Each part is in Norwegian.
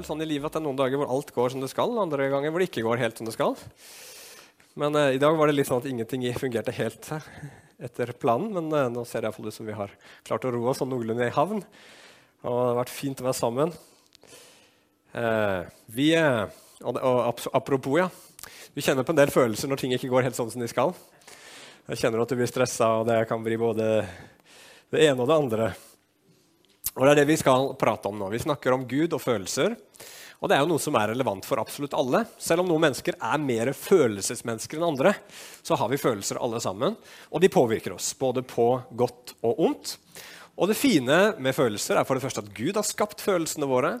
vel sånn i livet at det er noen dager hvor alt går som det skal, andre ganger hvor det ikke går helt som det skal. Men eh, i dag var det litt sånn at ingenting fungerte helt eh, etter planen. Men eh, nå ser det iallfall ut som vi har klart å roe oss sånn noenlunde i havn. Og det har vært fint å være sammen. Eh, vi, eh, og, og, apropos, ja. Du kjenner på en del følelser når ting ikke går helt sånn som de skal. Jeg kjenner at du blir stressa, og det kan bli både det ene og det andre. Og Det er det vi skal prate om nå. Vi snakker om Gud og følelser. Og det er jo noe som er relevant for absolutt alle. Selv om noen mennesker er mer følelsesmennesker enn andre, så har vi følelser alle sammen. Og de påvirker oss, både på godt og ondt. Og det fine med følelser er for det første at Gud har skapt følelsene våre.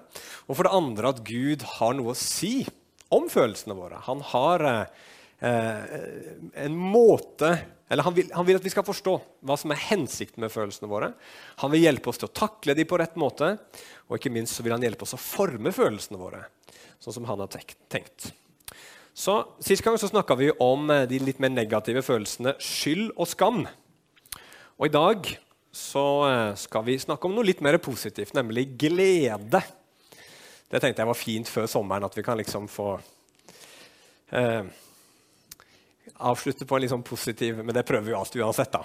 Og for det andre at Gud har noe å si om følelsene våre. Han har eh, en måte eller han vil, han vil, at vi skal forstå hva som er hensikten med følelsene våre. Han vil hjelpe oss til å takle dem på rett måte, og ikke minst så vil han hjelpe oss å forme følelsene våre sånn som han har tenkt. Så Sist gang så snakka vi om eh, de litt mer negative følelsene skyld og skam. Og I dag så eh, skal vi snakke om noe litt mer positivt, nemlig glede. Det tenkte jeg var fint før sommeren, at vi kan liksom få eh, avslutte på en litt sånn positiv Men det prøver vi jo alltid uansett, da.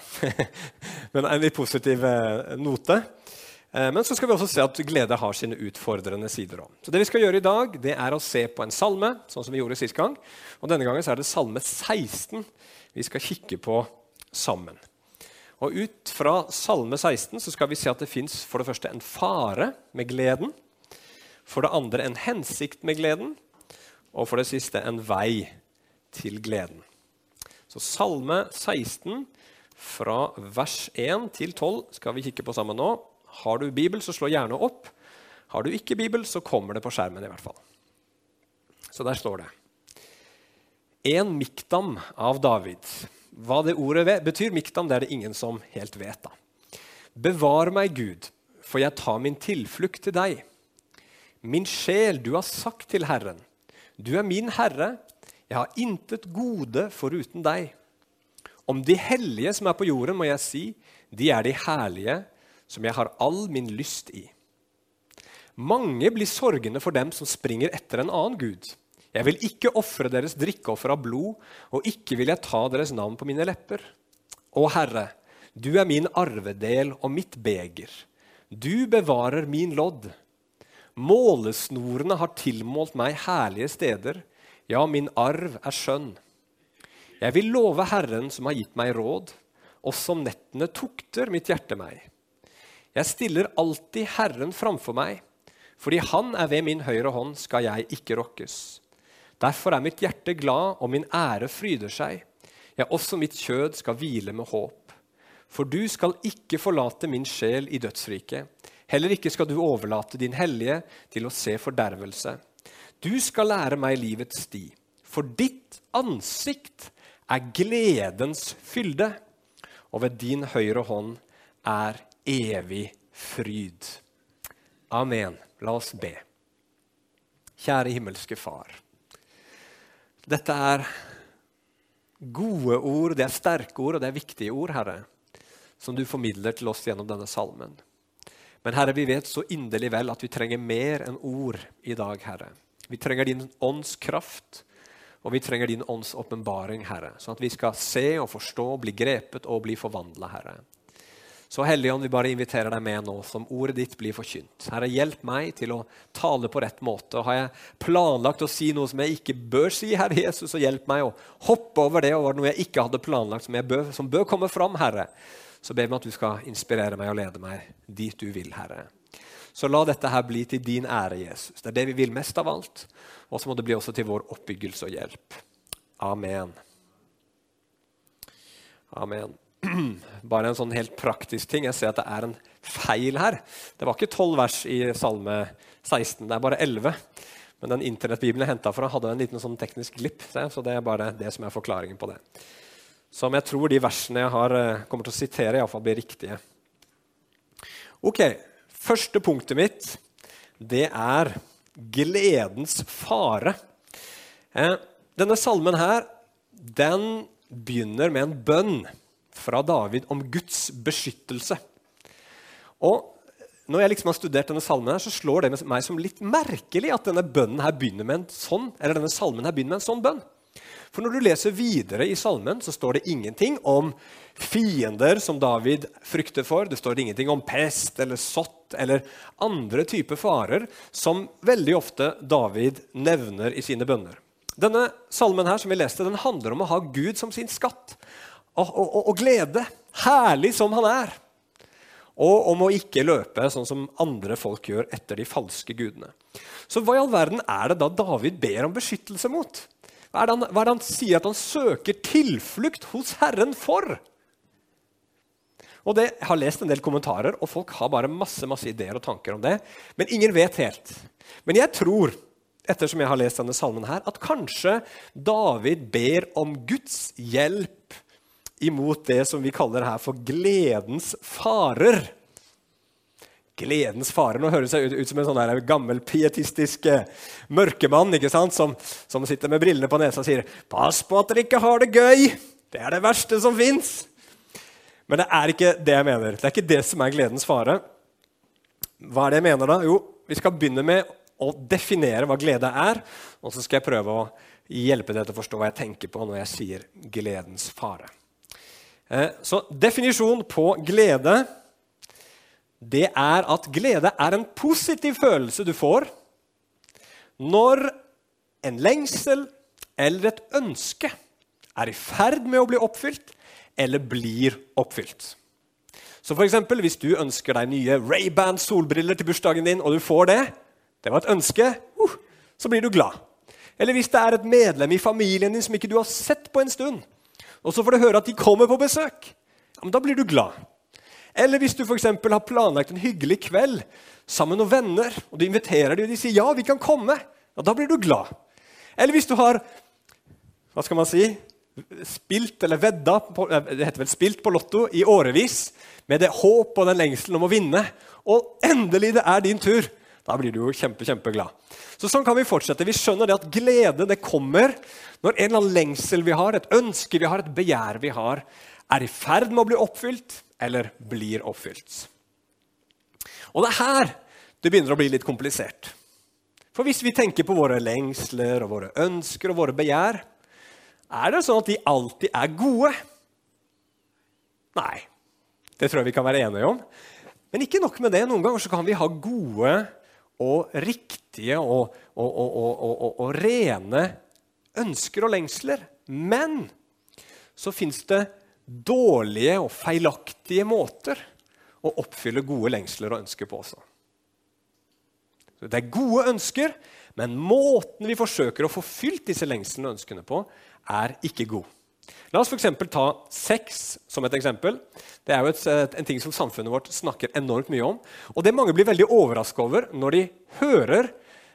men en litt positiv eh, note. Eh, men så skal vi også se at glede har sine utfordrende sider òg. Så det vi skal gjøre i dag, det er å se på en salme, sånn som vi gjorde sist gang. Og denne gangen så er det salme 16 vi skal kikke på sammen. Og Ut fra salme 16 så skal vi se at det fins for det første en fare med gleden. For det andre en hensikt med gleden. Og for det siste en vei til gleden. Så Salme 16, fra vers 1 til 12, skal vi kikke på sammen nå. Har du Bibel, så slå gjerne opp. Har du ikke Bibel, så kommer det på skjermen. i hvert fall. Så der står det. En mikdam av David. Hva det ordet betyr, mikdam, det er det ingen som helt vet. da. Bevar meg, Gud, for jeg tar min tilflukt til deg. Min sjel, du har sagt til Herren, du er min Herre, jeg har intet gode foruten deg. Om de hellige som er på jorden, må jeg si, de er de herlige som jeg har all min lyst i. Mange blir sorgende for dem som springer etter en annen gud. Jeg vil ikke ofre deres drikkeoffer av blod, og ikke vil jeg ta deres navn på mine lepper. Å Herre, du er min arvedel og mitt beger. Du bevarer min lodd. Målesnorene har tilmålt meg herlige steder. Ja, min arv er skjønn. Jeg vil love Herren som har gitt meg råd. Også om nettene tukter mitt hjerte meg. Jeg stiller alltid Herren framfor meg. Fordi Han er ved min høyre hånd, skal jeg ikke rokkes. Derfor er mitt hjerte glad, og min ære fryder seg. Ja, også mitt kjød skal hvile med håp. For du skal ikke forlate min sjel i dødsriket. Heller ikke skal du overlate din hellige til å se fordervelse. Du skal lære meg livets sti, for ditt ansikt er gledens fylde, og ved din høyre hånd er evig fryd. Amen. La oss be. Kjære himmelske Far. Dette er gode ord, det er sterke ord og det er viktige ord, Herre, som du formidler til oss gjennom denne salmen. Men Herre, vi vet så inderlig vel at vi trenger mer enn ord i dag, Herre. Vi trenger din ånds kraft, og vi trenger din ånds åpenbaring, Herre, sånn at vi skal se og forstå, bli grepet og bli forvandla, Herre. Så Helligånd, vi bare inviterer deg med nå, som ordet ditt blir forkynt. Herre, hjelp meg til å tale på rett måte. Har jeg planlagt å si noe som jeg ikke bør si, Herre Jesus, så hjelp meg å hoppe over det og var det noe jeg ikke hadde planlagt, som, bør, som bør komme fram, Herre. Så ber vi at du skal inspirere meg og lede meg dit du vil, Herre. Så la dette her bli til din ære, Jesus. Det er det vi vil mest av alt. Og så må det bli også til vår oppbyggelse og hjelp. Amen. Amen. Bare en sånn helt praktisk ting. Jeg ser at det er en feil her. Det var ikke tolv vers i Salme 16, det er bare elleve. Men den internettbibelen jeg henta fra, hadde en liten sånn teknisk glipp. Så det er bare det som er forklaringen på det. Som jeg tror de versene jeg har, eh, kommer til å sitere, iallfall blir riktige. Ok, Første punktet mitt det er gledens fare. Eh, denne salmen her, den begynner med en bønn fra David om Guds beskyttelse. Og når jeg liksom har studert denne salmen, her, så slår det meg som litt merkelig at denne her med en sånn, denne salmen her begynner med en sånn bønn. For når du leser videre i salmen, så står det ingenting om fiender som David frykter for. Det står ingenting om pest eller sott eller andre typer farer som veldig ofte David nevner i sine bønner. Denne salmen her som vi leste, den handler om å ha Gud som sin skatt og, og, og glede, herlig som han er og om å ikke løpe sånn som andre folk gjør etter de falske gudene. Så hva i all verden er det da David ber om beskyttelse mot? Hva er han, hva er det han sier at han søker tilflukt hos Herren for? Og det, Jeg har lest en del kommentarer, og folk har bare masse, masse ideer og tanker om det. Men ingen vet helt. Men jeg tror ettersom jeg har lest denne salmen her, at kanskje David ber om Guds hjelp imot det som vi kaller her for gledens farer. Gledens farer. Nå høres jeg ut, ut som en sånn gammel pietistisk eh, mørkemann ikke sant? Som, som, sitter med brillene på nesa og sier 'Pass på at dere ikke har det gøy! Det er det verste som fins!' Men det er ikke det jeg mener. Det er ikke det som er gledens fare. Hva er det jeg mener da? Jo, vi skal begynne med å definere hva glede er, og så skal jeg prøve å hjelpe deg til å forstå hva jeg tenker på når jeg sier gledens fare. Eh, så definisjon på glede det er at glede er en positiv følelse du får når en lengsel eller et ønske er i ferd med å bli oppfylt eller blir oppfylt. Så for eksempel, Hvis du ønsker deg nye Ray-Ban solbriller til bursdagen din, og du får det, det var et ønske, uh, så blir du glad. Eller hvis det er et medlem i familien din som ikke du har sett på en stund, og så får du høre at de kommer på besøk. Ja, men Da blir du glad. Eller hvis du for har planlagt en hyggelig kveld sammen med venner, og du inviterer dem, og de sier ja, vi kan komme, ja, da blir du glad. Eller hvis du har hva skal man si, spilt eller vedda på, eh, det heter vel spilt på Lotto i årevis med det håp og den lengselen om å vinne, og endelig det er din tur, da blir du jo kjempe, kjempeglad. Så Sånn kan vi fortsette. Vi skjønner det at glede det kommer når en eller annen lengsel vi har, et ønske vi har, et begjær vi har, er i ferd med å bli oppfylt eller blir oppfylt. Og det er her det begynner å bli litt komplisert. For hvis vi tenker på våre lengsler og våre ønsker og våre begjær, er det sånn at de alltid er gode? Nei. Det tror jeg vi kan være enige om. Men ikke nok med det. Noen ganger så kan vi ha gode og riktige og, og, og, og rene ønsker og lengsler. Men så fins det dårlige og feilaktige måter å oppfylle gode lengsler og ønsker på også. det er gode ønsker, men måten vi forsøker å få fylt disse lengslene og ønskene på, er ikke god. La oss f.eks. ta sex som et eksempel. Det er jo et, en ting som samfunnet vårt snakker enormt mye om. Og det mange blir veldig overraska over når de hører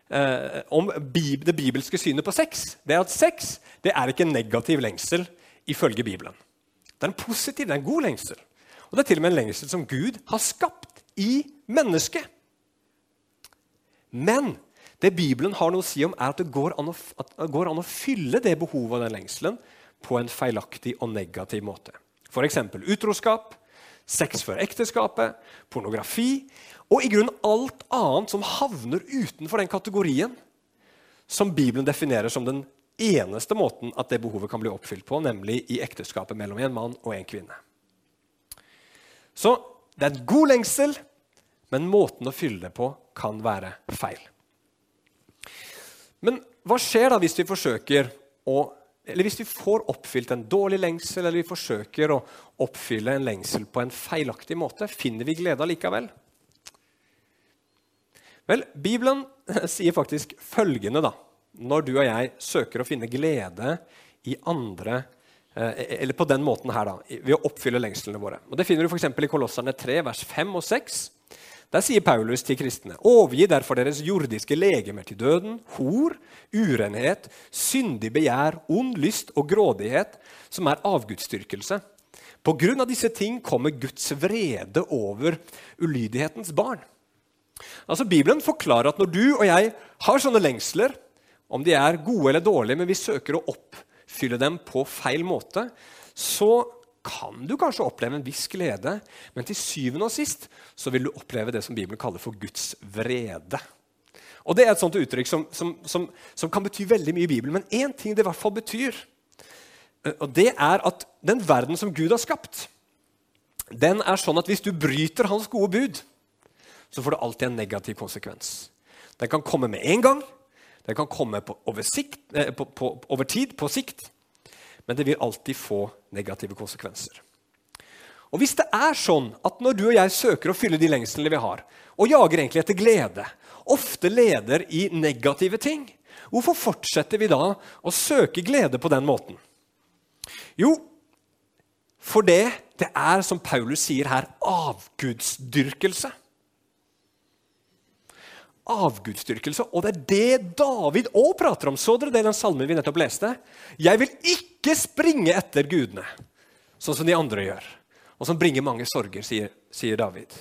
eh, om bib det bibelske synet på sex, det er at sex det er ikke en negativ lengsel ifølge Bibelen. Det er en positiv, det er en god lengsel. Og det er til og med en lengsel som Gud har skapt i mennesket. Men det Bibelen har noe å si om, er at det går an å, går an å fylle det behovet og den lengselen på en feilaktig og negativ måte. F.eks. utroskap, sex før ekteskapet, pornografi og i grunnen alt annet som havner utenfor den kategorien som Bibelen definerer som den eneste måten at det behovet kan bli oppfylt på, nemlig i ekteskapet mellom en mann og en kvinne. Så det er en god lengsel, men måten å fylle det på kan være feil. Men hva skjer da hvis vi forsøker å eller hvis vi får oppfylt en dårlig lengsel, eller vi forsøker å oppfylle en lengsel på en feilaktig måte, finner vi glede likevel? Vel, Bibelen sier faktisk følgende da, når du og jeg søker å finne glede i andre eh, eller på den måten her da, ved å oppfylle lengslene våre. Og Det finner du f.eks. i Kolosserne 3, vers 5 og 6. Der sier Paulus til kristne.: Overgi derfor deres jordiske legemer til døden, hor, urenhet, syndig begjær, ond lyst og grådighet, som er avgudsdyrkelse. På grunn av disse ting kommer Guds vrede over ulydighetens barn. Altså Bibelen forklarer at når du og jeg har sånne lengsler, om de er gode eller dårlige, men vi søker å oppfylle dem på feil måte, så kan du kanskje oppleve en viss glede, men til syvende og sist så vil du oppleve det som Bibelen kaller for Guds vrede. Og Det er et sånt uttrykk som, som, som, som kan bety veldig mye i Bibelen, men én ting det i hvert fall betyr, eh, og det er at den verden som Gud har skapt, den er sånn at hvis du bryter hans gode bud, så får det alltid en negativ konsekvens. Den kan komme med en gang, den kan komme på, over, sikt, eh, på, på, over tid, på sikt, men det vil alltid få negative konsekvenser. Og Hvis det er sånn at når du og jeg søker å fylle de lengslene vi har, og jager egentlig etter glede, ofte leder i negative ting, hvorfor fortsetter vi da å søke glede på den måten? Jo, for det, det er, som Paulus sier her, avgudsdyrkelse avgudsdyrkelse. Og det er det David òg prater om. Så dere det i den salmen vi nettopp leste? Jeg vil ikke springe etter gudene, sånn som de andre gjør. Og som bringer mange sorger, sier, sier David.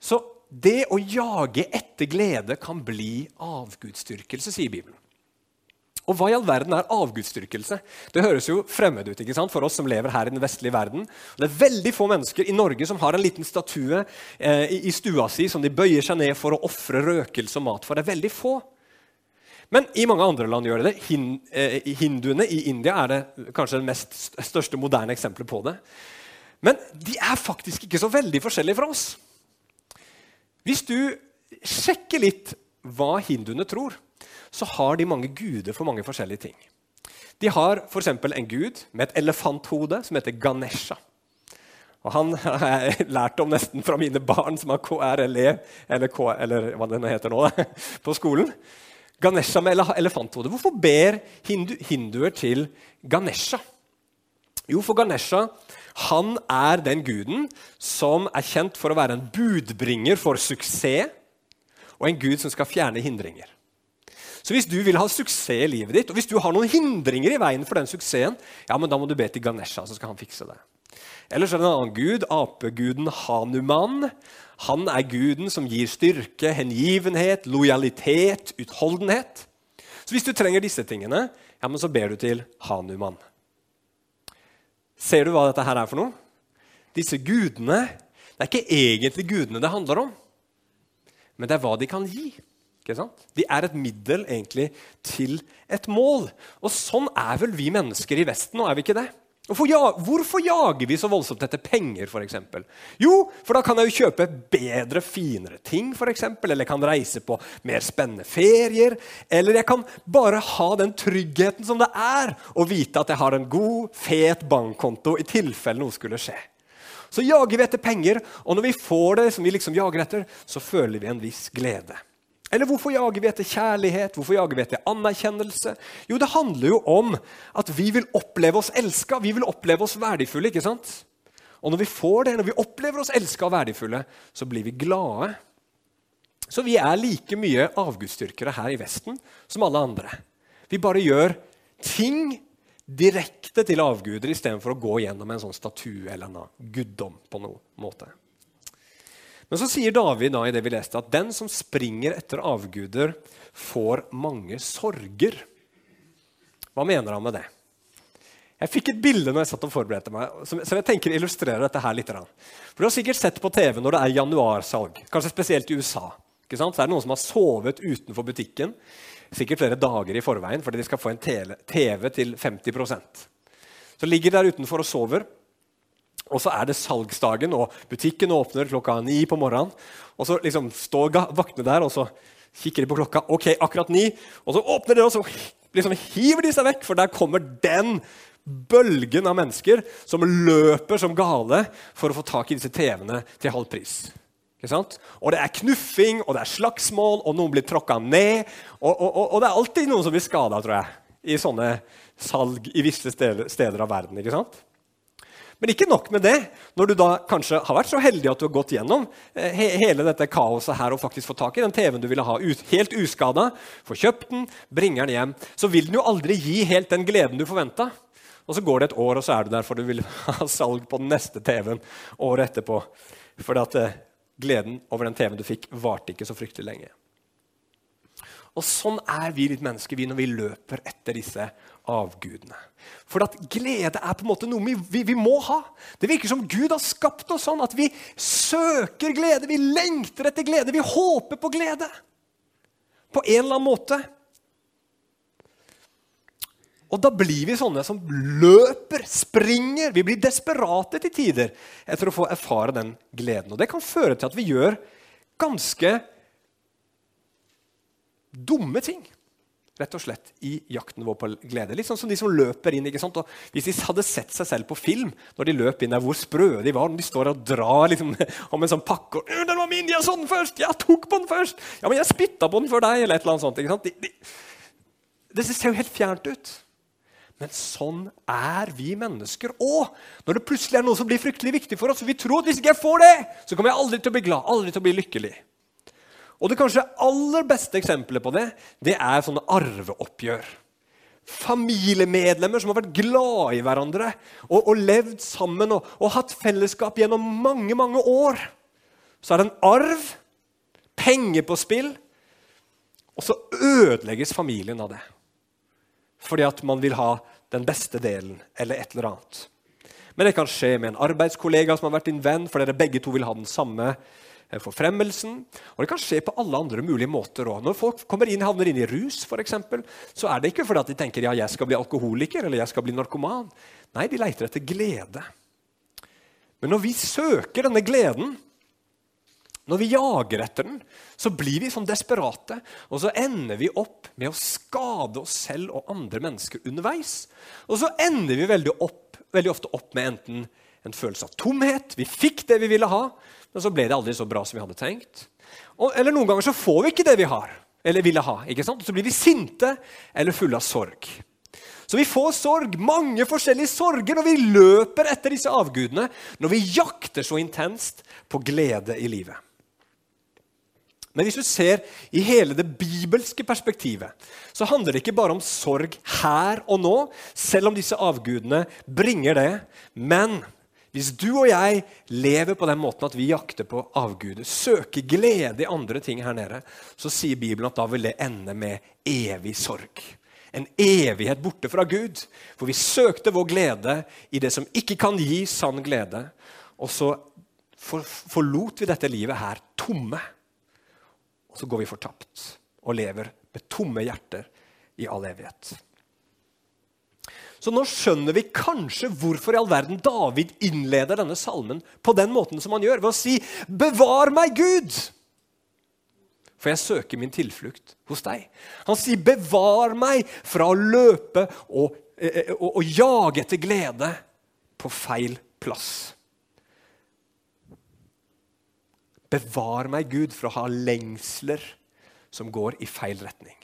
Så det å jage etter glede kan bli avgudsdyrkelse, sier Bibelen. Og hva i all verden er avgudsdyrkelse? Det høres jo fremmed ut ikke sant? for oss som lever her i den vestlige verden. Det er veldig få mennesker i Norge som har en liten statue eh, i stua si som de bøyer seg ned for å ofre røkelse og mat for. Det er veldig få. Men i mange andre land gjør det det. Hin, eh, hinduene i India er det kanskje det mest største moderne eksempelet på det. Men de er faktisk ikke så veldig forskjellige fra oss. Hvis du sjekker litt hva hinduene tror, så har de mange guder for mange forskjellige ting. De har f.eks. en gud med et elefanthode som heter Ganesha. Og Han har jeg lært om nesten fra mine barn som har KRLE, eller, K, eller hva det heter nå, på skolen. Ganesha med elefanthode. Hvorfor ber hindu, hinduer til Ganesha? Jo, for Ganesha han er den guden som er kjent for å være en budbringer for suksess, og en gud som skal fjerne hindringer. Så hvis du vil ha suksess i livet ditt, og hvis du har noen hindringer i veien for den suksessen, ja, men da må du be til Ganesha, så skal han fikse det. Ellers er det en annen gud, apeguden Hanuman. Han er guden som gir styrke, hengivenhet, lojalitet, utholdenhet. Så hvis du trenger disse tingene, ja, men så ber du til Hanuman. Ser du hva dette her er for noe? Disse gudene Det er ikke egentlig gudene det handler om, men det er hva de kan gi. De er et middel egentlig til et mål. Og sånn er vel vi mennesker i Vesten nå, er vi ikke det? Hvorfor, hvorfor jager vi så voldsomt etter penger, f.eks.? Jo, for da kan jeg jo kjøpe bedre, finere ting, eksempel, eller jeg kan reise på mer spennende ferier. Eller jeg kan bare ha den tryggheten som det er å vite at jeg har en god, fet bankkonto i tilfelle noe skulle skje. Så jager vi etter penger, og når vi får det som vi liksom jager etter, så føler vi en viss glede. Eller hvorfor jager vi etter kjærlighet? Hvorfor jager vi etter anerkjennelse? Jo, det handler jo om at vi vil oppleve oss elska, vi vil oppleve oss verdifulle. ikke sant? Og når vi får det, når vi opplever oss elska og verdifulle, så blir vi glade. Så vi er like mye avgudsdyrkere her i Vesten som alle andre. Vi bare gjør ting direkte til avguder istedenfor å gå gjennom en sånn statue eller en guddom på noen måte. Men så sier David da i det vi leste, at den som springer etter avguder, får mange sorger. Hva mener han med det? Jeg fikk et bilde når jeg satt og forberedte meg, som jeg tenker illustrerer dette her litt. For Du har sikkert sett på TV når det er januarsalg, kanskje spesielt i USA. Ikke sant? Så er det noen som har sovet utenfor butikken sikkert flere dager i forveien fordi de skal få en TV til 50% Så ligger de der utenfor og sover. Og så er det salgsdagen, og butikken åpner klokka ni på morgenen. Og så liksom står vaktene der og så kikker de på klokka. ok, akkurat ni, Og så åpner de, og så liksom hiver de seg vekk, for der kommer den bølgen av mennesker som løper som gale for å få tak i disse TV-ene til halv pris. Og det er knuffing, og det er slagsmål, og noen blir tråkka ned. Og, og, og, og, det er alltid noen som blir skada, tror jeg, i sånne salg i visse steder, av verden. ikke sant? Men ikke nok med det. Når du da kanskje har vært så heldig at du har gått gjennom eh, he hele dette kaoset her og faktisk fått tak i den TV-en du ville ha helt uskada, får kjøpt den, bringer den hjem, så vil den jo aldri gi helt den gleden du forventa. Og så går det et år, og så er du der for du vil ha salg på den neste TV-en året etterpå. For at eh, gleden over den TV-en du fikk, varte ikke så fryktelig lenge. Og sånn er vi litt mennesker vi når vi løper etter disse avgudene. For at glede er på en måte noe vi, vi, vi, må ha. Det virker som Gud har skapt oss sånn at vi søker glede. Vi lengter etter glede. Vi håper på glede. På en eller annen måte. Og da blir vi sånne som løper, springer. Vi blir desperate til tider etter å få erfare den gleden. Og det kan føre til at vi gjør ganske dumme ting rett og slett, i jakten vår på glede. Litt sånn som de som løper inn. ikke sant? Og hvis de hadde sett seg selv på film når de løp inn der, hvor sprø de var når de står og drar liksom, om en sånn pakke og 'Den var min! Jeg så den først! Jeg tok på den først!' 'Ja, men jeg spytta på den før deg!' eller et eller annet sånt. ikke sant? De, de, det ser jo helt fjernt ut. Men sånn er vi mennesker òg. Når det plutselig er noe som blir fryktelig viktig for oss, og vi tror at hvis ikke jeg får det, så kommer jeg aldri til å bli glad, aldri til å bli lykkelig. Og det kanskje aller beste eksempelet på det, det er sånne arveoppgjør. Familiemedlemmer som har vært glad i hverandre og, og levd sammen og, og, hatt fellesskap gjennom mange, mange år. Så er det en arv, penger på spill, og så ødelegges familien av det. Fordi at man vil ha den beste delen eller et eller annet. Men det kan skje med en arbeidskollega som har vært din venn, for dere begge to vil ha den samme forfremmelsen. Og det kan skje på alle andre mulige måter òg. Når folk kommer inn, havner inn i rus, eksempel, så er det ikke fordi at de tenker ja, jeg skal bli alkoholiker eller jeg skal bli narkoman. Nei, de leter etter glede. Men når vi søker denne gleden, når vi jager etter den, så blir vi sånn desperate. Og så ender vi opp med å skade oss selv og andre mennesker underveis. Og så ender vi veldig, opp, veldig ofte opp med enten en følelse av tomhet. Vi fikk det vi ville ha, men så ble det aldri så bra som vi hadde tenkt. Og, eller noen ganger så får vi ikke det vi har, eller ville ha. ikke sant? Og så blir vi sinte eller fulle av sorg. Så vi får sorg, mange forskjellige sorger, når vi løper etter disse avgudene. Når vi jakter så intenst på glede i livet. Men hvis du ser i hele det bibelske perspektivet, så handler det ikke bare om sorg her og nå, selv om disse avgudene bringer det. Men hvis du og jeg lever på den måten at vi jakter på avguder, søker glede i andre ting her nede, så sier Bibelen at da vil det ende med evig sorg. En evighet borte fra Gud. For vi søkte vår glede i det som ikke kan gi sann glede. Og så forlot vi dette livet her tomme. Og så går vi fortapt og lever med tomme hjerter i all evighet. Så nå skjønner vi kanskje hvorfor i all verden David innleder denne salmen på den måten som han gjør, ved å si 'Bevar meg, Gud'. For jeg søker min tilflukt hos deg. Han sier 'bevar meg fra å løpe og, eh, eh, og, og jage etter glede på feil plass'. Bevar meg, Gud, fra å ha lengsler som går i feil retning.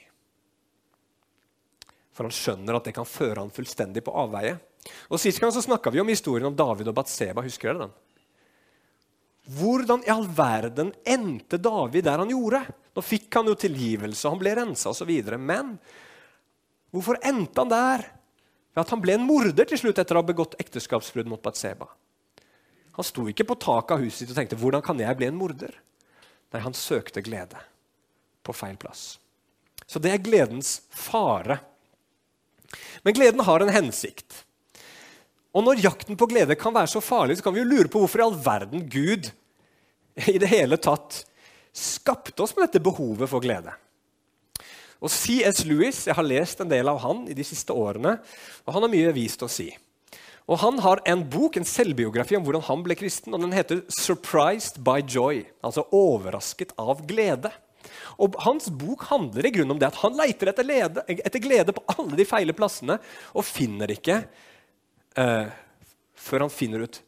For han skjønner at det kan føre han fullstendig på avveie. Og Sist gang så snakka vi om historien om David og Batseba. Husker dere den? Hvordan i all verden endte David der han gjorde? Nå fikk han jo tilgivelse, han ble rensa osv. Men hvorfor endte han der? Ved at han ble en morder til slutt etter å ha begått ekteskapsbrudd mot Batseba. Han sto ikke på taket av huset sitt og tenkte 'hvordan kan jeg bli en morder'? Nei, han søkte glede på feil plass. Så det er gledens fare. Men gleden har en hensikt. Og når jakten på glede kan være så farlig, så kan vi jo lure på hvorfor i all verden Gud i det hele tatt skapte oss med dette behovet for glede. Og C.S. Lewis, Jeg har lest en del av han i de siste årene, og han har mye vist å si. Og Han har en bok, en selvbiografi om hvordan han ble kristen, og den heter 'Surprised by Joy', altså 'Overrasket av glede'. Og Hans bok handler i grunnen om det at han leter etter, lede, etter glede på alle de feile plassene og finner ikke eh, før han finner ut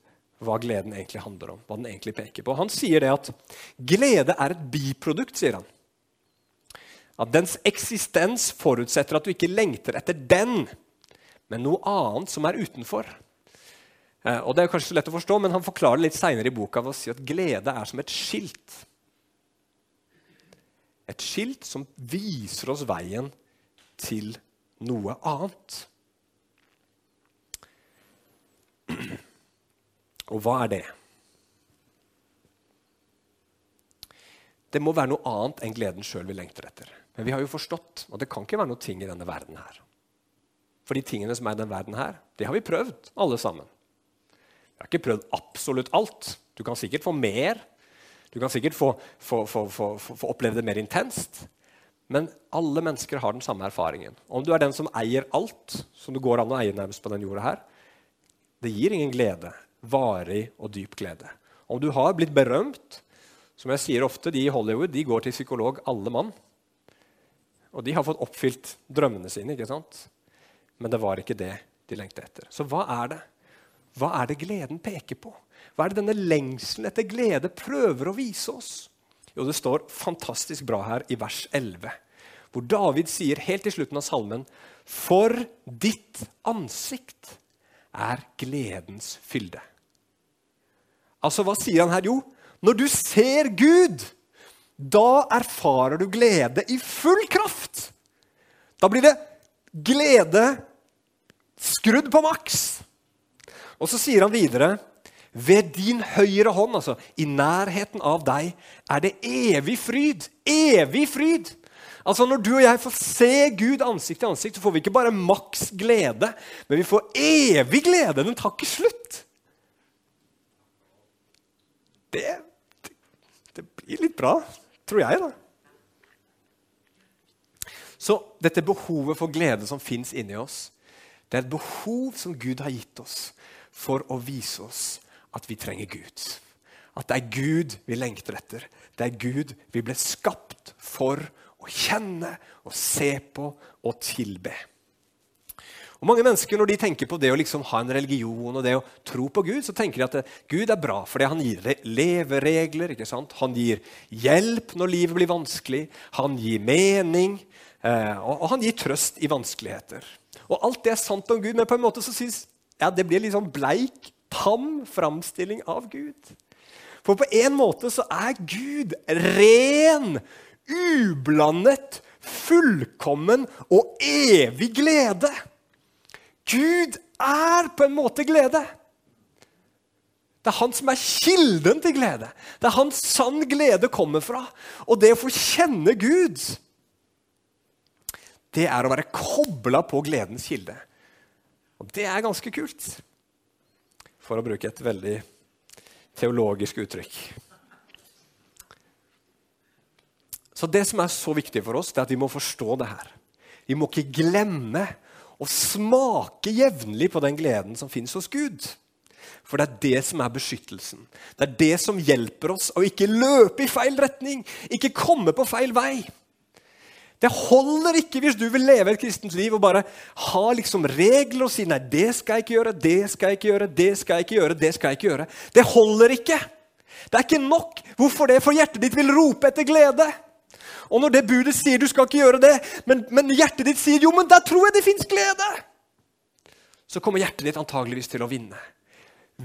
hva gleden egentlig handler om. hva den egentlig peker på. Han sier det at glede er et biprodukt, sier han. At dens eksistens forutsetter at du ikke lengter etter den, men noe annet som er utenfor. Eh, og Det er kanskje så lett å forstå, men han forklarer det litt seinere i boka ved å si at glede er som et skilt et skilt som viser oss veien til noe annet. Og hva er det? Det må være noe annet enn gleden sjøl vi lengter etter. Men vi har jo forstått at det kan ikke være noe ting i denne verden her. For de tingene som er i denne verden her, det har vi prøvd, alle sammen. Vi har ikke prøvd absolutt alt. Du kan sikkert få mer. Du kan sikkert få, få, få, få oppleve det mer intenst. Men alle mennesker har den samme erfaringen. Om du er den som eier alt, som det går an å eie nærmest på den jorda her, det gir ingen glede. Varig og dyp glede. Om du har blitt berømt, som jeg sier ofte, de i Hollywood de går til psykolog alle mann. Og de har fått oppfylt drømmene sine, ikke sant? men det var ikke det de lengtet etter. Så hva er det? Hva er det gleden peker på? Hva er det denne lengselen etter glede prøver å vise oss? Jo, Det står fantastisk bra her i vers 11, hvor David sier helt i slutten av salmen For ditt ansikt er gledens fylde. Altså, hva sier han her? Jo, når du ser Gud, da erfarer du glede i full kraft. Da blir det glede skrudd på maks. Og så sier han videre ved din høyre hånd, altså i nærheten av deg, er det evig fryd. Evig fryd! Altså Når du og jeg får se Gud ansikt til ansikt, så får vi ikke bare maks glede, men vi får evig glede. Den tar ikke slutt. Det, det, det blir litt bra, tror jeg, da. Så dette behovet for glede som fins inni oss, det er et behov som Gud har gitt oss for å vise oss at vi trenger Gud. At det er Gud vi lengter etter. Det er Gud vi ble skapt for å kjenne og se på og tilbe. Og Mange mennesker når de tenker på det å liksom ha en religion og det å tro på Gud, så tenker de at det, Gud er bra fordi han gir leveregler. ikke sant? Han gir hjelp når livet blir vanskelig. Han gir mening. Eh, og, han gir trøst i vanskeligheter. Og alt det er sant om Gud, men på en måte så synes ja, det blir litt sånn bleik, tam framstilling av Gud. For på en måte så er Gud ren, ublandet, fullkommen og evig glede. Gud er på en måte glede. Det er han som er kilden til glede. Det er han sann glede kommer fra. Og det å få kjenne Gud det er å være kobla på gledens kilde. Og det er ganske kult, for å bruke et veldig teologisk uttrykk. Så Det som er så viktig for oss, det er at vi må forstå det her. Vi må ikke glemme å smake jevnlig på den gleden som fins hos Gud. For det er det som er beskyttelsen. Det er det som hjelper oss å ikke løpe i feil retning, ikke komme på feil vei. Det holder ikke hvis du vil leve et kristent liv og bare ha liksom regler og si nei, det skal jeg ikke gjøre, det skal jeg ikke gjøre, det skal jeg ikke gjøre. Det skal jeg ikke gjøre. Det holder ikke. Det er ikke nok. Hvorfor det? For hjertet ditt vil rope etter glede. Og når det budet sier du skal ikke gjøre det, men, men hjertet ditt sier jo, men der tror jeg det fins glede, så kommer hjertet ditt antageligvis til å vinne.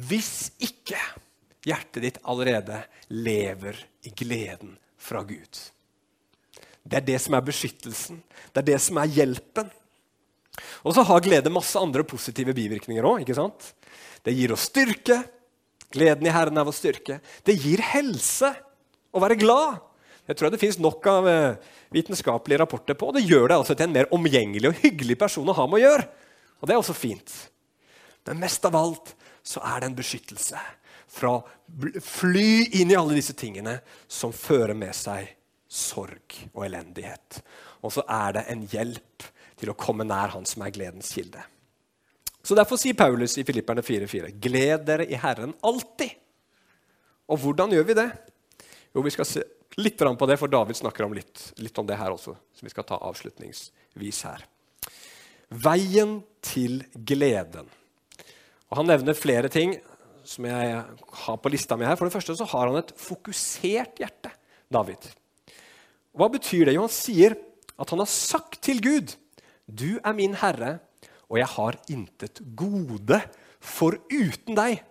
Hvis ikke hjertet ditt allerede lever i gleden fra Gud. Det er det som er beskyttelsen. Det er det som er hjelpen. Og så har glede masse andre positive bivirkninger òg. Det gir oss styrke. Gleden i Herren er vår styrke. Det gir helse å være glad. Jeg tror det fins nok av eh, vitenskapelige rapporter på. Det gjør deg altså til en mer omgjengelig og hyggelig person å ha med å gjøre. Og det er også fint. Men mest av alt så er det en beskyttelse fra å fly inn i alle disse tingene som fører med seg sorg og elendighet. Og så er det en hjelp til å komme nær Han som er gledens kilde. Så Derfor sier Paulus i Filipperne 4,4.: Gled dere i Herren alltid. Og hvordan gjør vi det? Jo, Vi skal se litt på det, for David snakker om litt, litt om det her også. som vi skal ta avslutningsvis her. Veien til gleden. Og Han nevner flere ting som jeg har på lista mi her. For det første så har han et fokusert hjerte, David. Hva betyr det? Jo, han sier at han har sagt til Gud, 'Du er min herre, og jeg har intet gode foruten deg.'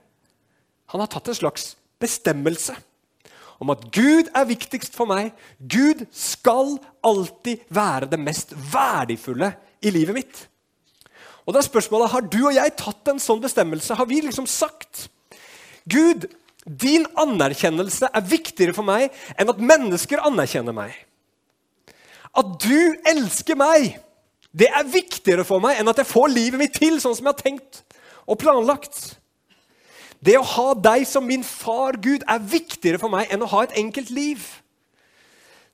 Han har tatt en slags bestemmelse om at Gud er viktigst for meg. Gud skal alltid være det mest verdifulle i livet mitt. Og da er spørsmålet, Har du og jeg tatt en sånn bestemmelse? Har vi liksom sagt Gud, din anerkjennelse er viktigere for meg enn at mennesker anerkjenner meg? At du elsker meg, det er viktigere for meg enn at jeg får livet mitt til sånn som jeg har tenkt og planlagt. Det å ha deg som min far Gud er viktigere for meg enn å ha et enkelt liv.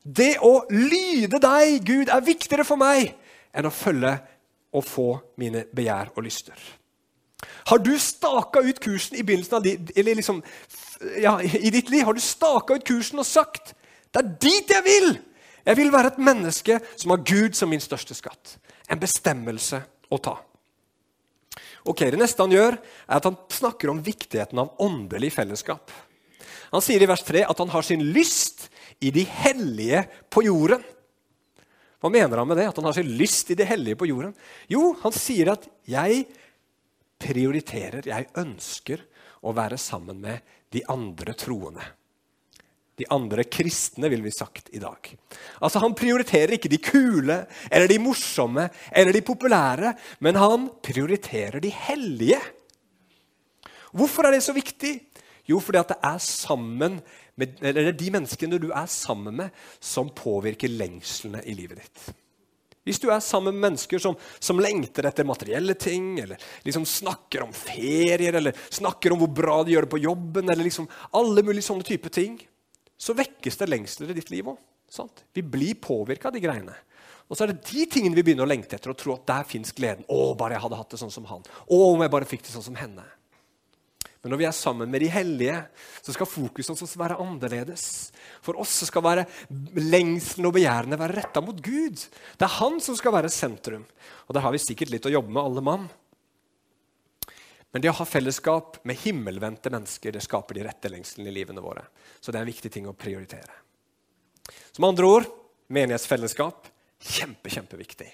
Det å lyde deg, Gud, er viktigere for meg enn å følge og få mine begjær og lyster. Har du staka ut kursen i begynnelsen av ditt, liksom, ja, i ditt liv? Har du staka ut kursen og sagt 'Det er dit jeg vil'? Jeg vil være et menneske som har Gud som min største skatt. En bestemmelse å ta. Ok, Det neste han gjør, er at han snakker om viktigheten av åndelig fellesskap. Han sier i vers 3 at han har sin lyst i de hellige på jorden. Hva mener han med det? At han har sin lyst i de hellige på jorden? Jo, han sier at 'jeg prioriterer, jeg ønsker å være sammen med de andre troende'. De andre kristne, vil vi sagt i dag. Altså Han prioriterer ikke de kule eller de morsomme eller de populære, men han prioriterer de hellige. Hvorfor er det så viktig? Jo, fordi at det er sammen med, eller de menneskene du er sammen med, som påvirker lengslene i livet ditt. Hvis du er sammen med mennesker som, som lengter etter materielle ting, eller liksom snakker om ferier, eller snakker om hvor bra de gjør det på jobben, eller liksom alle mulige sånne type ting, så vekkes det lengsler i ditt liv òg. Vi blir påvirka av de greiene. Og så er det de tingene vi begynner å lengte etter og tro at der fins gleden. Å, bare jeg hadde hatt det sånn som han. Å, om jeg bare fikk det sånn som henne. Men når vi er sammen med de hellige, så skal fokuset hos oss være annerledes. For oss skal være lengselen og begjærene være retta mot Gud. Det er Han som skal være sentrum. Og der har vi sikkert litt å jobbe med, alle mann. Men det å ha fellesskap med himmelvendte mennesker det skaper de rette lengslene i livene våre. Så det er en viktig ting å prioritere. Som andre ord menighetsfellesskap kjempe, kjempeviktig.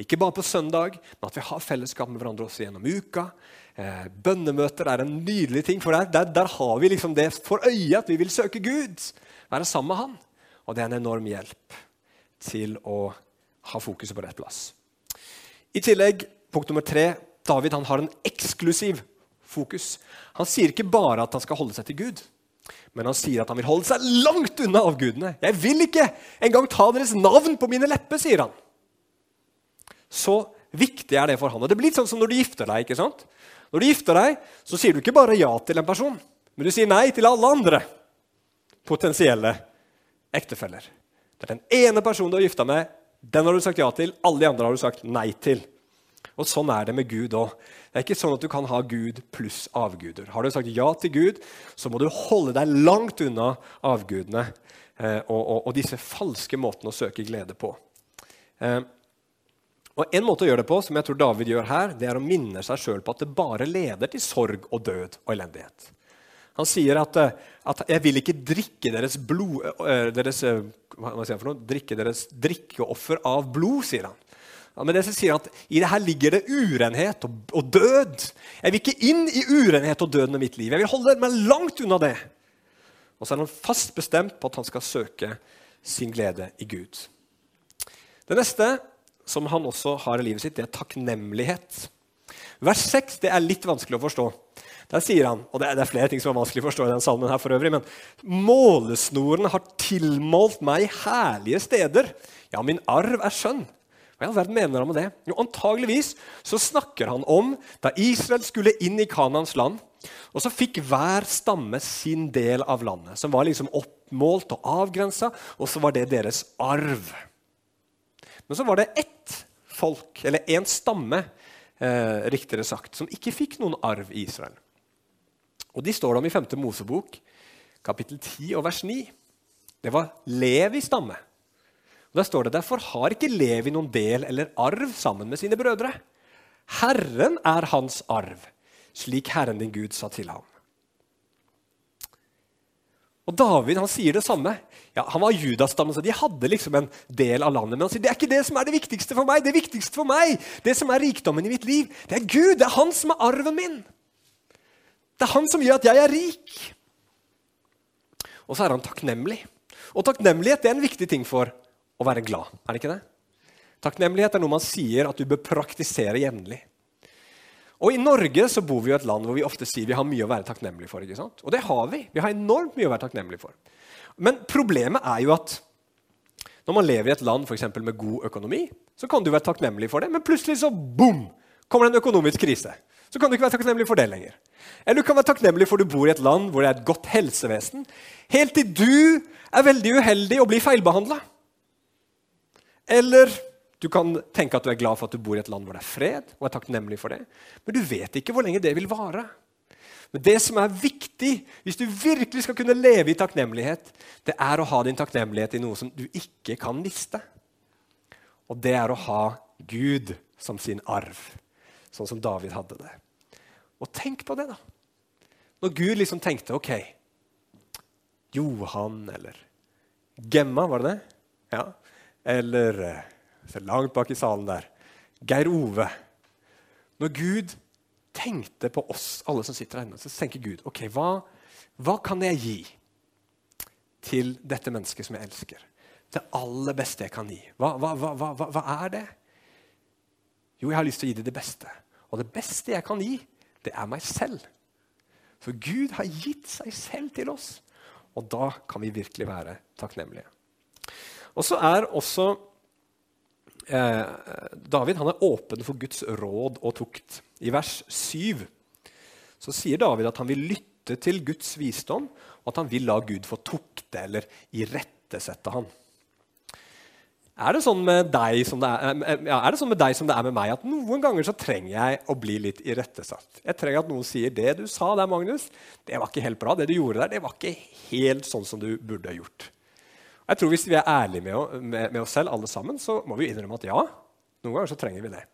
Ikke bare på søndag, men at vi har fellesskap med hverandre også gjennom uka. Eh, bønnemøter er en nydelig ting, for der, der, der, har vi liksom det for øye at vi vil søke Gud. Være sammen med Han. Og det er en enorm hjelp til å ha fokuset på rett plass. I tillegg, punkt nummer tre, David har en eksklusiv fokus. Han sier ikke bare at han skal holde seg til Gud, men han sier at han vil holde seg langt unna avgudene. 'Jeg vil ikke engang ta deres navn på mine lepper', sier han. Så viktig er det for han. Og Det blir litt sånn som når du gifter deg. ikke sant? Når du gifter deg, så sier du ikke bare ja til en person, men du sier nei til alle andre potensielle ektefeller. Det er den ene personen du har gifta med, den har du sagt ja til. Alle de andre har du sagt nei til. Og Sånn er det med Gud òg. Det er ikke sånn at du kan ha Gud pluss avguder. Har du sagt ja til Gud, så må du holde deg langt unna avgudene eh, og, og, og, disse falske måtene å søke glede på. Eh, og En måte å gjøre det på, som jeg tror David gjør her, det er å minne seg sjøl på at det bare leder til sorg og død og elendighet. Han sier at, eh, at 'jeg vil ikke drikke deres blod eh, deres, eh, noe? Drikke deres drikkeoffer av blod', sier han. Ja, men det sier at I det her ligger det urenhet og, og, død. Jeg vil ikke inn i urenhet og død med mitt liv. Jeg vil holde meg langt unna det. Og så er han fast bestemt på at han skal søke sin glede i Gud. Det neste som han også har i livet sitt, det er takknemlighet. Vers 6 det er litt vanskelig å forstå. Der sier han, og det er, flere ting som er vanskelig å forstå i den salmen her for øvrig, men målesnoren har tilmålt meg herlige steder. Ja, min arv er skjønn. Hva i all verden mener han med det? Jo, Antageligvis så snakker han om da Israel skulle inn i Kanans land. Og så fikk hver stamme sin del av landet, som var liksom oppmålt og avgrensa. Og så var det deres arv. Men så var det ett folk, eller én stamme, eh, riktigere sagt, som ikke fikk noen arv i Israel. Og De står det om i 5. Mosebok, kapittel 10 og vers 9. Det var Levi stamme. Og Der står det derfor har ikke Levi noen del eller arv sammen med sine brødre. Herren er hans arv, slik Herren din Gud sa til ham. Og David han sier det samme. Ja, han var judastammen, så de hadde liksom en del av landet. Men han sier det er ikke det som er det viktigste for meg. Det viktigste for meg, det som er rikdommen i mitt liv, det er Gud. Det er han som er arven min. Det er han som gjør at jeg er rik. Og så er han takknemlig. Og takknemlighet er en viktig ting for å være glad. Er det ikke det? Takknemlighet er noe man sier at du bør praktisere jevnlig. Og I Norge så bor vi i et land hvor vi ofte sier vi har mye å være takknemlige for. ikke sant? Og det har vi. Vi har enormt mye å være takknemlige for. Men problemet er jo at Når man lever i et land for eksempel, med god økonomi, så kan du være takknemlig for det, men plutselig så boom, kommer det en økonomisk krise. Så kan du ikke være takknemlig for det lenger. Eller du kan være takknemlig for du bor i et land hvor det er et godt helsevesen, helt til du er veldig uheldig og blir feilbehandla. Eller du kan tenke at du er glad for at du bor i et land hvor det er fred, og er takknemlig for det. Men du vet ikke hvor lenge det vil vare. Men det som er viktig hvis du virkelig skal kunne leve i takknemlighet, det er å ha din takknemlighet i noe som du ikke kan miste. Og det er å ha Gud som sin arv, sånn som David hadde det. Og tenk på det, da. Når Gud liksom tenkte OK Johan eller Gemma, var det det? Ja. Eller eh, Se langt bak i salen der. Geir Ove. Når Gud tenkte på oss, alle som sitter her inne, så tenker Gud ok, hva, hva kan jeg gi til dette mennesket som jeg elsker? Det aller beste jeg kan gi. Hva, hva, hva, hva er det? Jo, jeg har lyst til å gi dem det beste. Og det beste jeg kan gi, det er meg selv. For Gud har gitt seg selv til oss. Og da kan vi virkelig være takknemlige. Og så er også eh, David han er åpen for Guds råd og tukt. I vers 7 så sier David at han vil lytte til Guds visdom, og at han vil la Gud få tukte eller irettesette han. Er det, sånn med deg som det er, eh, er det sånn med deg som det er med meg, at noen ganger så trenger jeg å bli litt irettesatt? Jeg trenger at noen sier 'det du sa der, Magnus, det var ikke helt bra'. 'Det du gjorde der, det var ikke helt sånn som du burde ha gjort'. Jeg tror Hvis vi er ærlige med, med, med, oss selv, alle sammen, så må vi innrømme at ja, noen ganger så trenger vi det.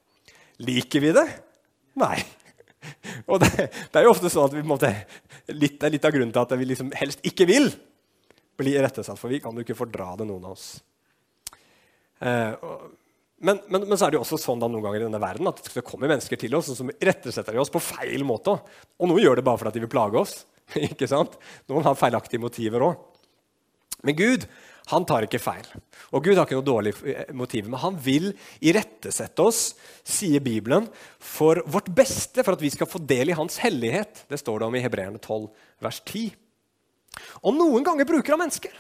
Liker vi det? Nei. Og det, det er jo ofte sånn at vi måte, litt, litt av grunnen til at vi liksom helst ikke vil bli irettesatt, for vi kan jo ikke fordra det, noen av oss. Eh, men, men, men, så er det jo også sånn da noen ganger i denne verden at det kommer mennesker til oss som irettesetter oss på feil måte. Og noen gjør det bare fordi de vil plage oss. ikke sant? Noen har feilaktige motiver òg. Men Gud han tar ikke feil. Og Gud har ikke noe dårlig eh, motiv, men han vil irettesette oss, sier Bibelen, for vårt beste, for at vi skal få del i hans hellighet. Det står det om i Hebreerne 12, vers 10. Og noen ganger bruker han mennesker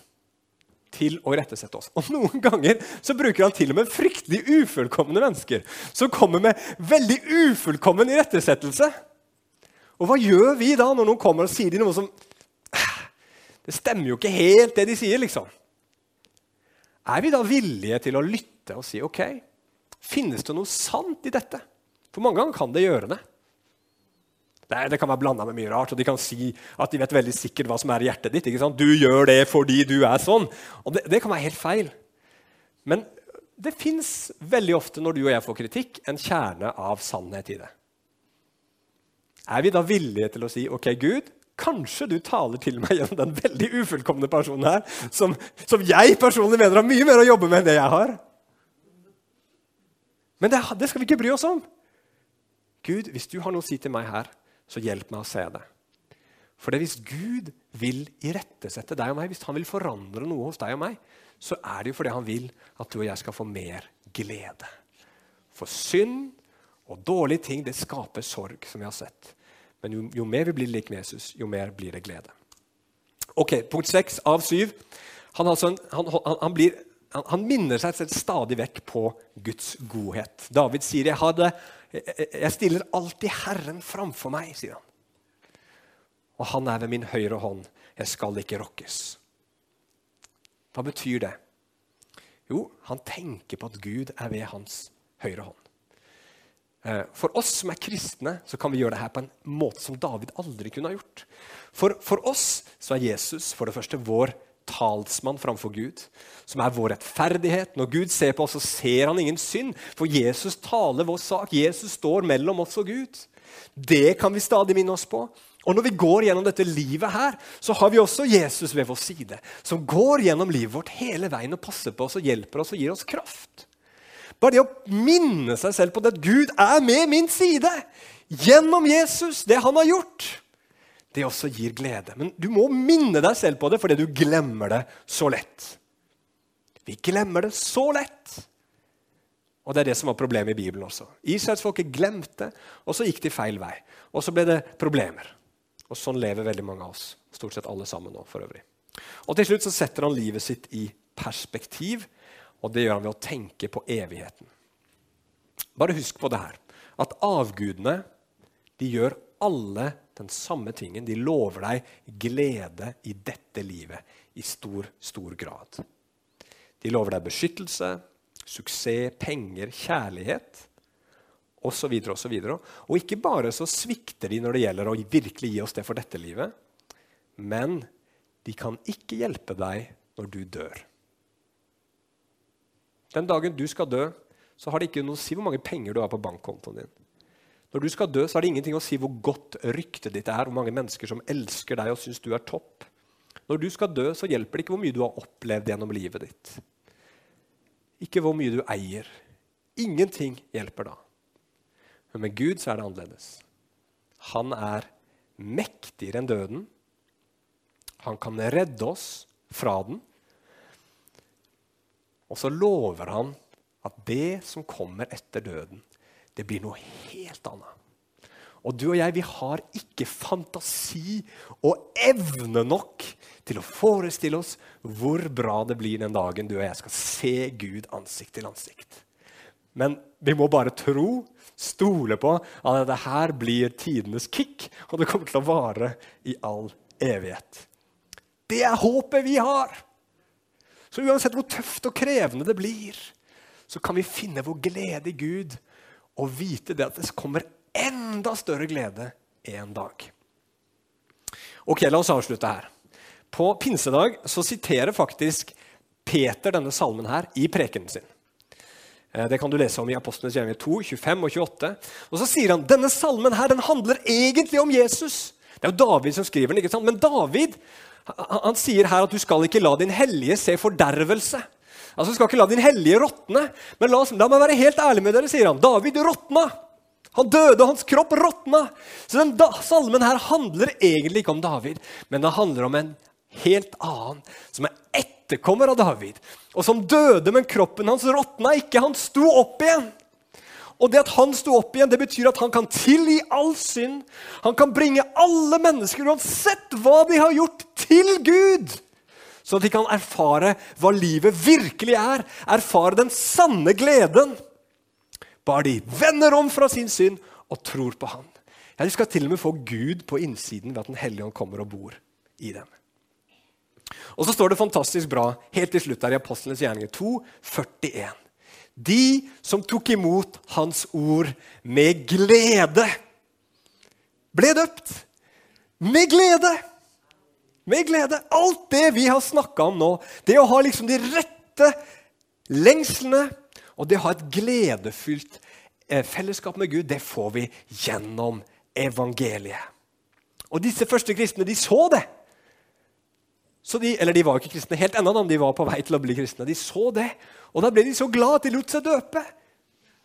til å irettesette oss. Og noen ganger så bruker han til og med fryktelig ufullkomne mennesker som kommer med veldig ufullkommen irettesettelse. Og hva gjør vi da når noen kommer og sier noe som «Ah, Det stemmer jo ikke helt, det de sier, liksom. Er vi da villige til å lytte og si ok, finnes det noe sant i dette? For mange ganger kan det gjøre det. Nei, det kan være blanda med mye rart, og de kan si at de vet veldig sikkert hva som er i hjertet ditt. ikke sant? Du gjør det fordi du er sånn. Og det, det kan være helt feil. Men det fins veldig ofte når du og jeg får kritikk, en kjerne av sannhet i det. Er vi da villige til å si ok, Gud, Kanskje du taler til meg gjennom den veldig ufullkomne personen her, som, som, jeg personlig mener har mye mer å jobbe med enn det jeg har. Men det, det, skal vi ikke bry oss om. Gud, hvis du har noe å si til meg her, så hjelp meg å se det. For det hvis Gud vil irettesette deg og meg, hvis han vil forandre noe hos deg og meg, så er det jo fordi han vil at du og jeg skal få mer glede. For synd og dårlige ting det skaper sorg, som vi har sett. Men jo, jo mer vi blir lik Jesus, jo mer blir det glede. Ok, Punkt seks av syv. Han, altså han, han, blir, han, minner seg stadig vekk på Guds godhet. David sier jeg, hadde, jeg stiller alltid Herren framfor meg. sier han. Og han er ved min høyre hånd. Jeg skal ikke rokkes. Hva betyr det? Jo, han tenker på at Gud er ved hans høyre hånd. Eh, for oss som er kristne, så kan vi gjøre det her på en måte som David aldri kunne ha gjort. For, for oss så er Jesus for det første vår talsmann framfor Gud, som er vår rettferdighet. Når Gud ser på oss, så ser han ingen synd, for Jesus taler vår sak. Jesus står mellom oss og Gud. Det kan vi stadig minne oss på. Og når vi går gjennom dette livet her, så har vi også Jesus ved vår side, som går gjennom livet vårt hele veien og passer på oss og hjelper oss og gir oss kraft. Bare det å minne seg selv på det at Gud er med min side gjennom Jesus, det han har gjort, det også gir glede. Men du må minne deg selv på det fordi du glemmer det så lett. Vi glemmer det så lett. Og det er det som var problemet i Bibelen også. Israelsfolket glemte, og så gikk de feil vei. Og så ble det problemer. Og sånn lever veldig mange av oss. Stort sett alle sammen nå, for øvrig. Og til slutt så setter han livet sitt i perspektiv Og det gjør han ved å tenke på evigheten. Bare husk på det her, at avgudene de gjør alle den samme tingen. De lover deg glede i dette livet i stor, stor grad. De lover deg beskyttelse, suksess, penger, kjærlighet osv. videre, Og, og ikke bare så svikter de når det gjelder å virkelig gi oss det for dette livet, men de kan ikke hjelpe deg når du dør. Den dagen du skal dø, så har det ikke noe å si hvor mange penger du har på bankkontoen din. Når du skal dø, så har det ingenting å si hvor godt ryktet ditt er, hvor mange mennesker som elsker deg og syns du er topp. Når du skal dø, så hjelper det ikke hvor mye du har opplevd gjennom livet ditt. Ikke hvor mye du eier. Ingenting hjelper da. Men med Gud så er det annerledes. Han er mektigere enn døden. Han kan redde oss fra den. Og så lover han at det som kommer etter døden, det blir noe helt annet. Og du og jeg vi har ikke fantasi og evne nok til å forestille oss hvor bra det blir den dagen du og jeg skal se Gud ansikt til ansikt. Men vi må bare tro, stole på at dette her blir tidenes kick, og det kommer til å vare i all evighet. Det er håpet vi har! Så uansett hvor tøft og krevende det blir, så kan vi finne vår glede i Gud og vite det at det kommer enda større glede en dag. Ok, La oss avslutte her. På pinsedag så siterer faktisk Peter denne salmen her i prekenen sin. Eh, det kan du lese om i Apostlenes gjerninger 2, 25 og 28. Og så sier han denne salmen her, den handler egentlig om Jesus. Det er jo David som skriver den. ikke sant? Men David han, sier her at du skal ikke la din hellige se fordervelse. Altså, Du skal ikke la din hellige råtne. Men la, oss, la meg være helt ærlig med dere, sier han. David råtna. Han døde, hans kropp råtna. Så den da, salmen her handler egentlig ikke om David, men det handler om en helt annen, som er etterkommer av David. Og som døde, men kroppen hans råtna ikke. Han sto opp igjen. Og det at han sto opp igjen, det betyr at han kan tilgi all synd. Han kan bringe alle mennesker, uansett hva de har gjort, til Gud så at de kan erfare hva livet virkelig er. Erfare den sanne gleden. Bare de vender om fra sin synd og tror på Han. Ja, de skal til og med få Gud på innsiden ved at Den hellige ånd kommer og bor i dem. Og så står det fantastisk bra helt til slutt her i Apostlenes gjerninger 2, 41. De som tok imot Hans ord med glede, ble døpt. Med glede! Med glede. Alt det vi har snakka om nå, det å ha liksom de rette lengslene og det å ha et gledefylt eh, fellesskap med Gud, det får vi gjennom evangeliet. Og disse første kristne, de så det. De, eller de var jo ikke kristne helt ennå, de var på vei til å bli kristne. De så det, og da ble de så glad at de lot seg døpe.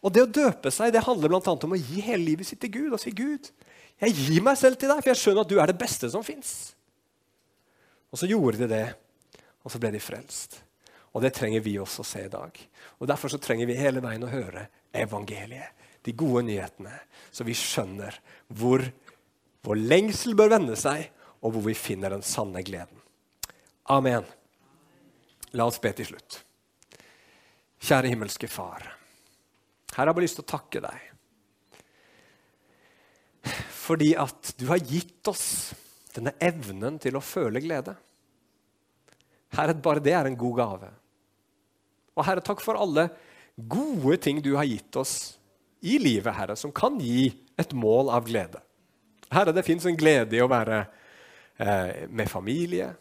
Og det å døpe seg det handler bl.a. om å gi hele livet sitt til Gud og si Gud, jeg gir meg selv til deg, for jeg skjønner at du er det beste som fins. Og så gjorde de det, og så ble de frelst. Og det trenger vi også å se i dag. Og Derfor så trenger vi hele veien å høre evangeliet, de gode nyhetene, så vi skjønner hvor vår lengsel bør vende seg, og hvor vi finner den sanne gleden. Amen. La oss be til slutt. Kjære himmelske Far. Her har jeg bare lyst til å takke deg. Fordi at du har gitt oss denne evnen til å føle glede. Herre, bare det er en god gave. Og Herre, takk for alle gode ting du har gitt oss i livet, Herre, som kan gi et mål av glede. Herre, det fins en glede i å være eh, med familie.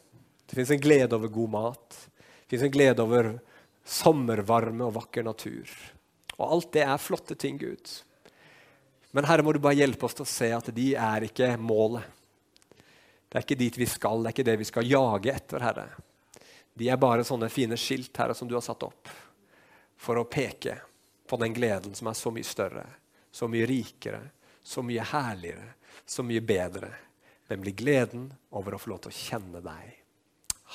Det fins en glede over god mat. Det fins en glede over sommervarme og vakker natur. Og alt det er flotte ting, Gud. Men Herre, må du bare hjelpe oss til å se at de er ikke målet. Det er ikke dit vi skal, det er ikke det vi skal jage etter, Herre. De er bare sånne fine skilt Herre, som du har satt opp for å peke på den gleden som er så mye større, så mye rikere, så mye herligere, så mye bedre. Nemlig gleden over å få lov til å kjenne deg.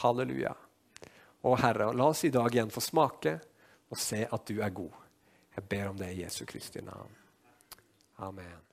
Halleluja. Og Herre, la oss i dag igjen få smake og se at du er god. Jeg ber om det i Jesu Kristi navn. Amen.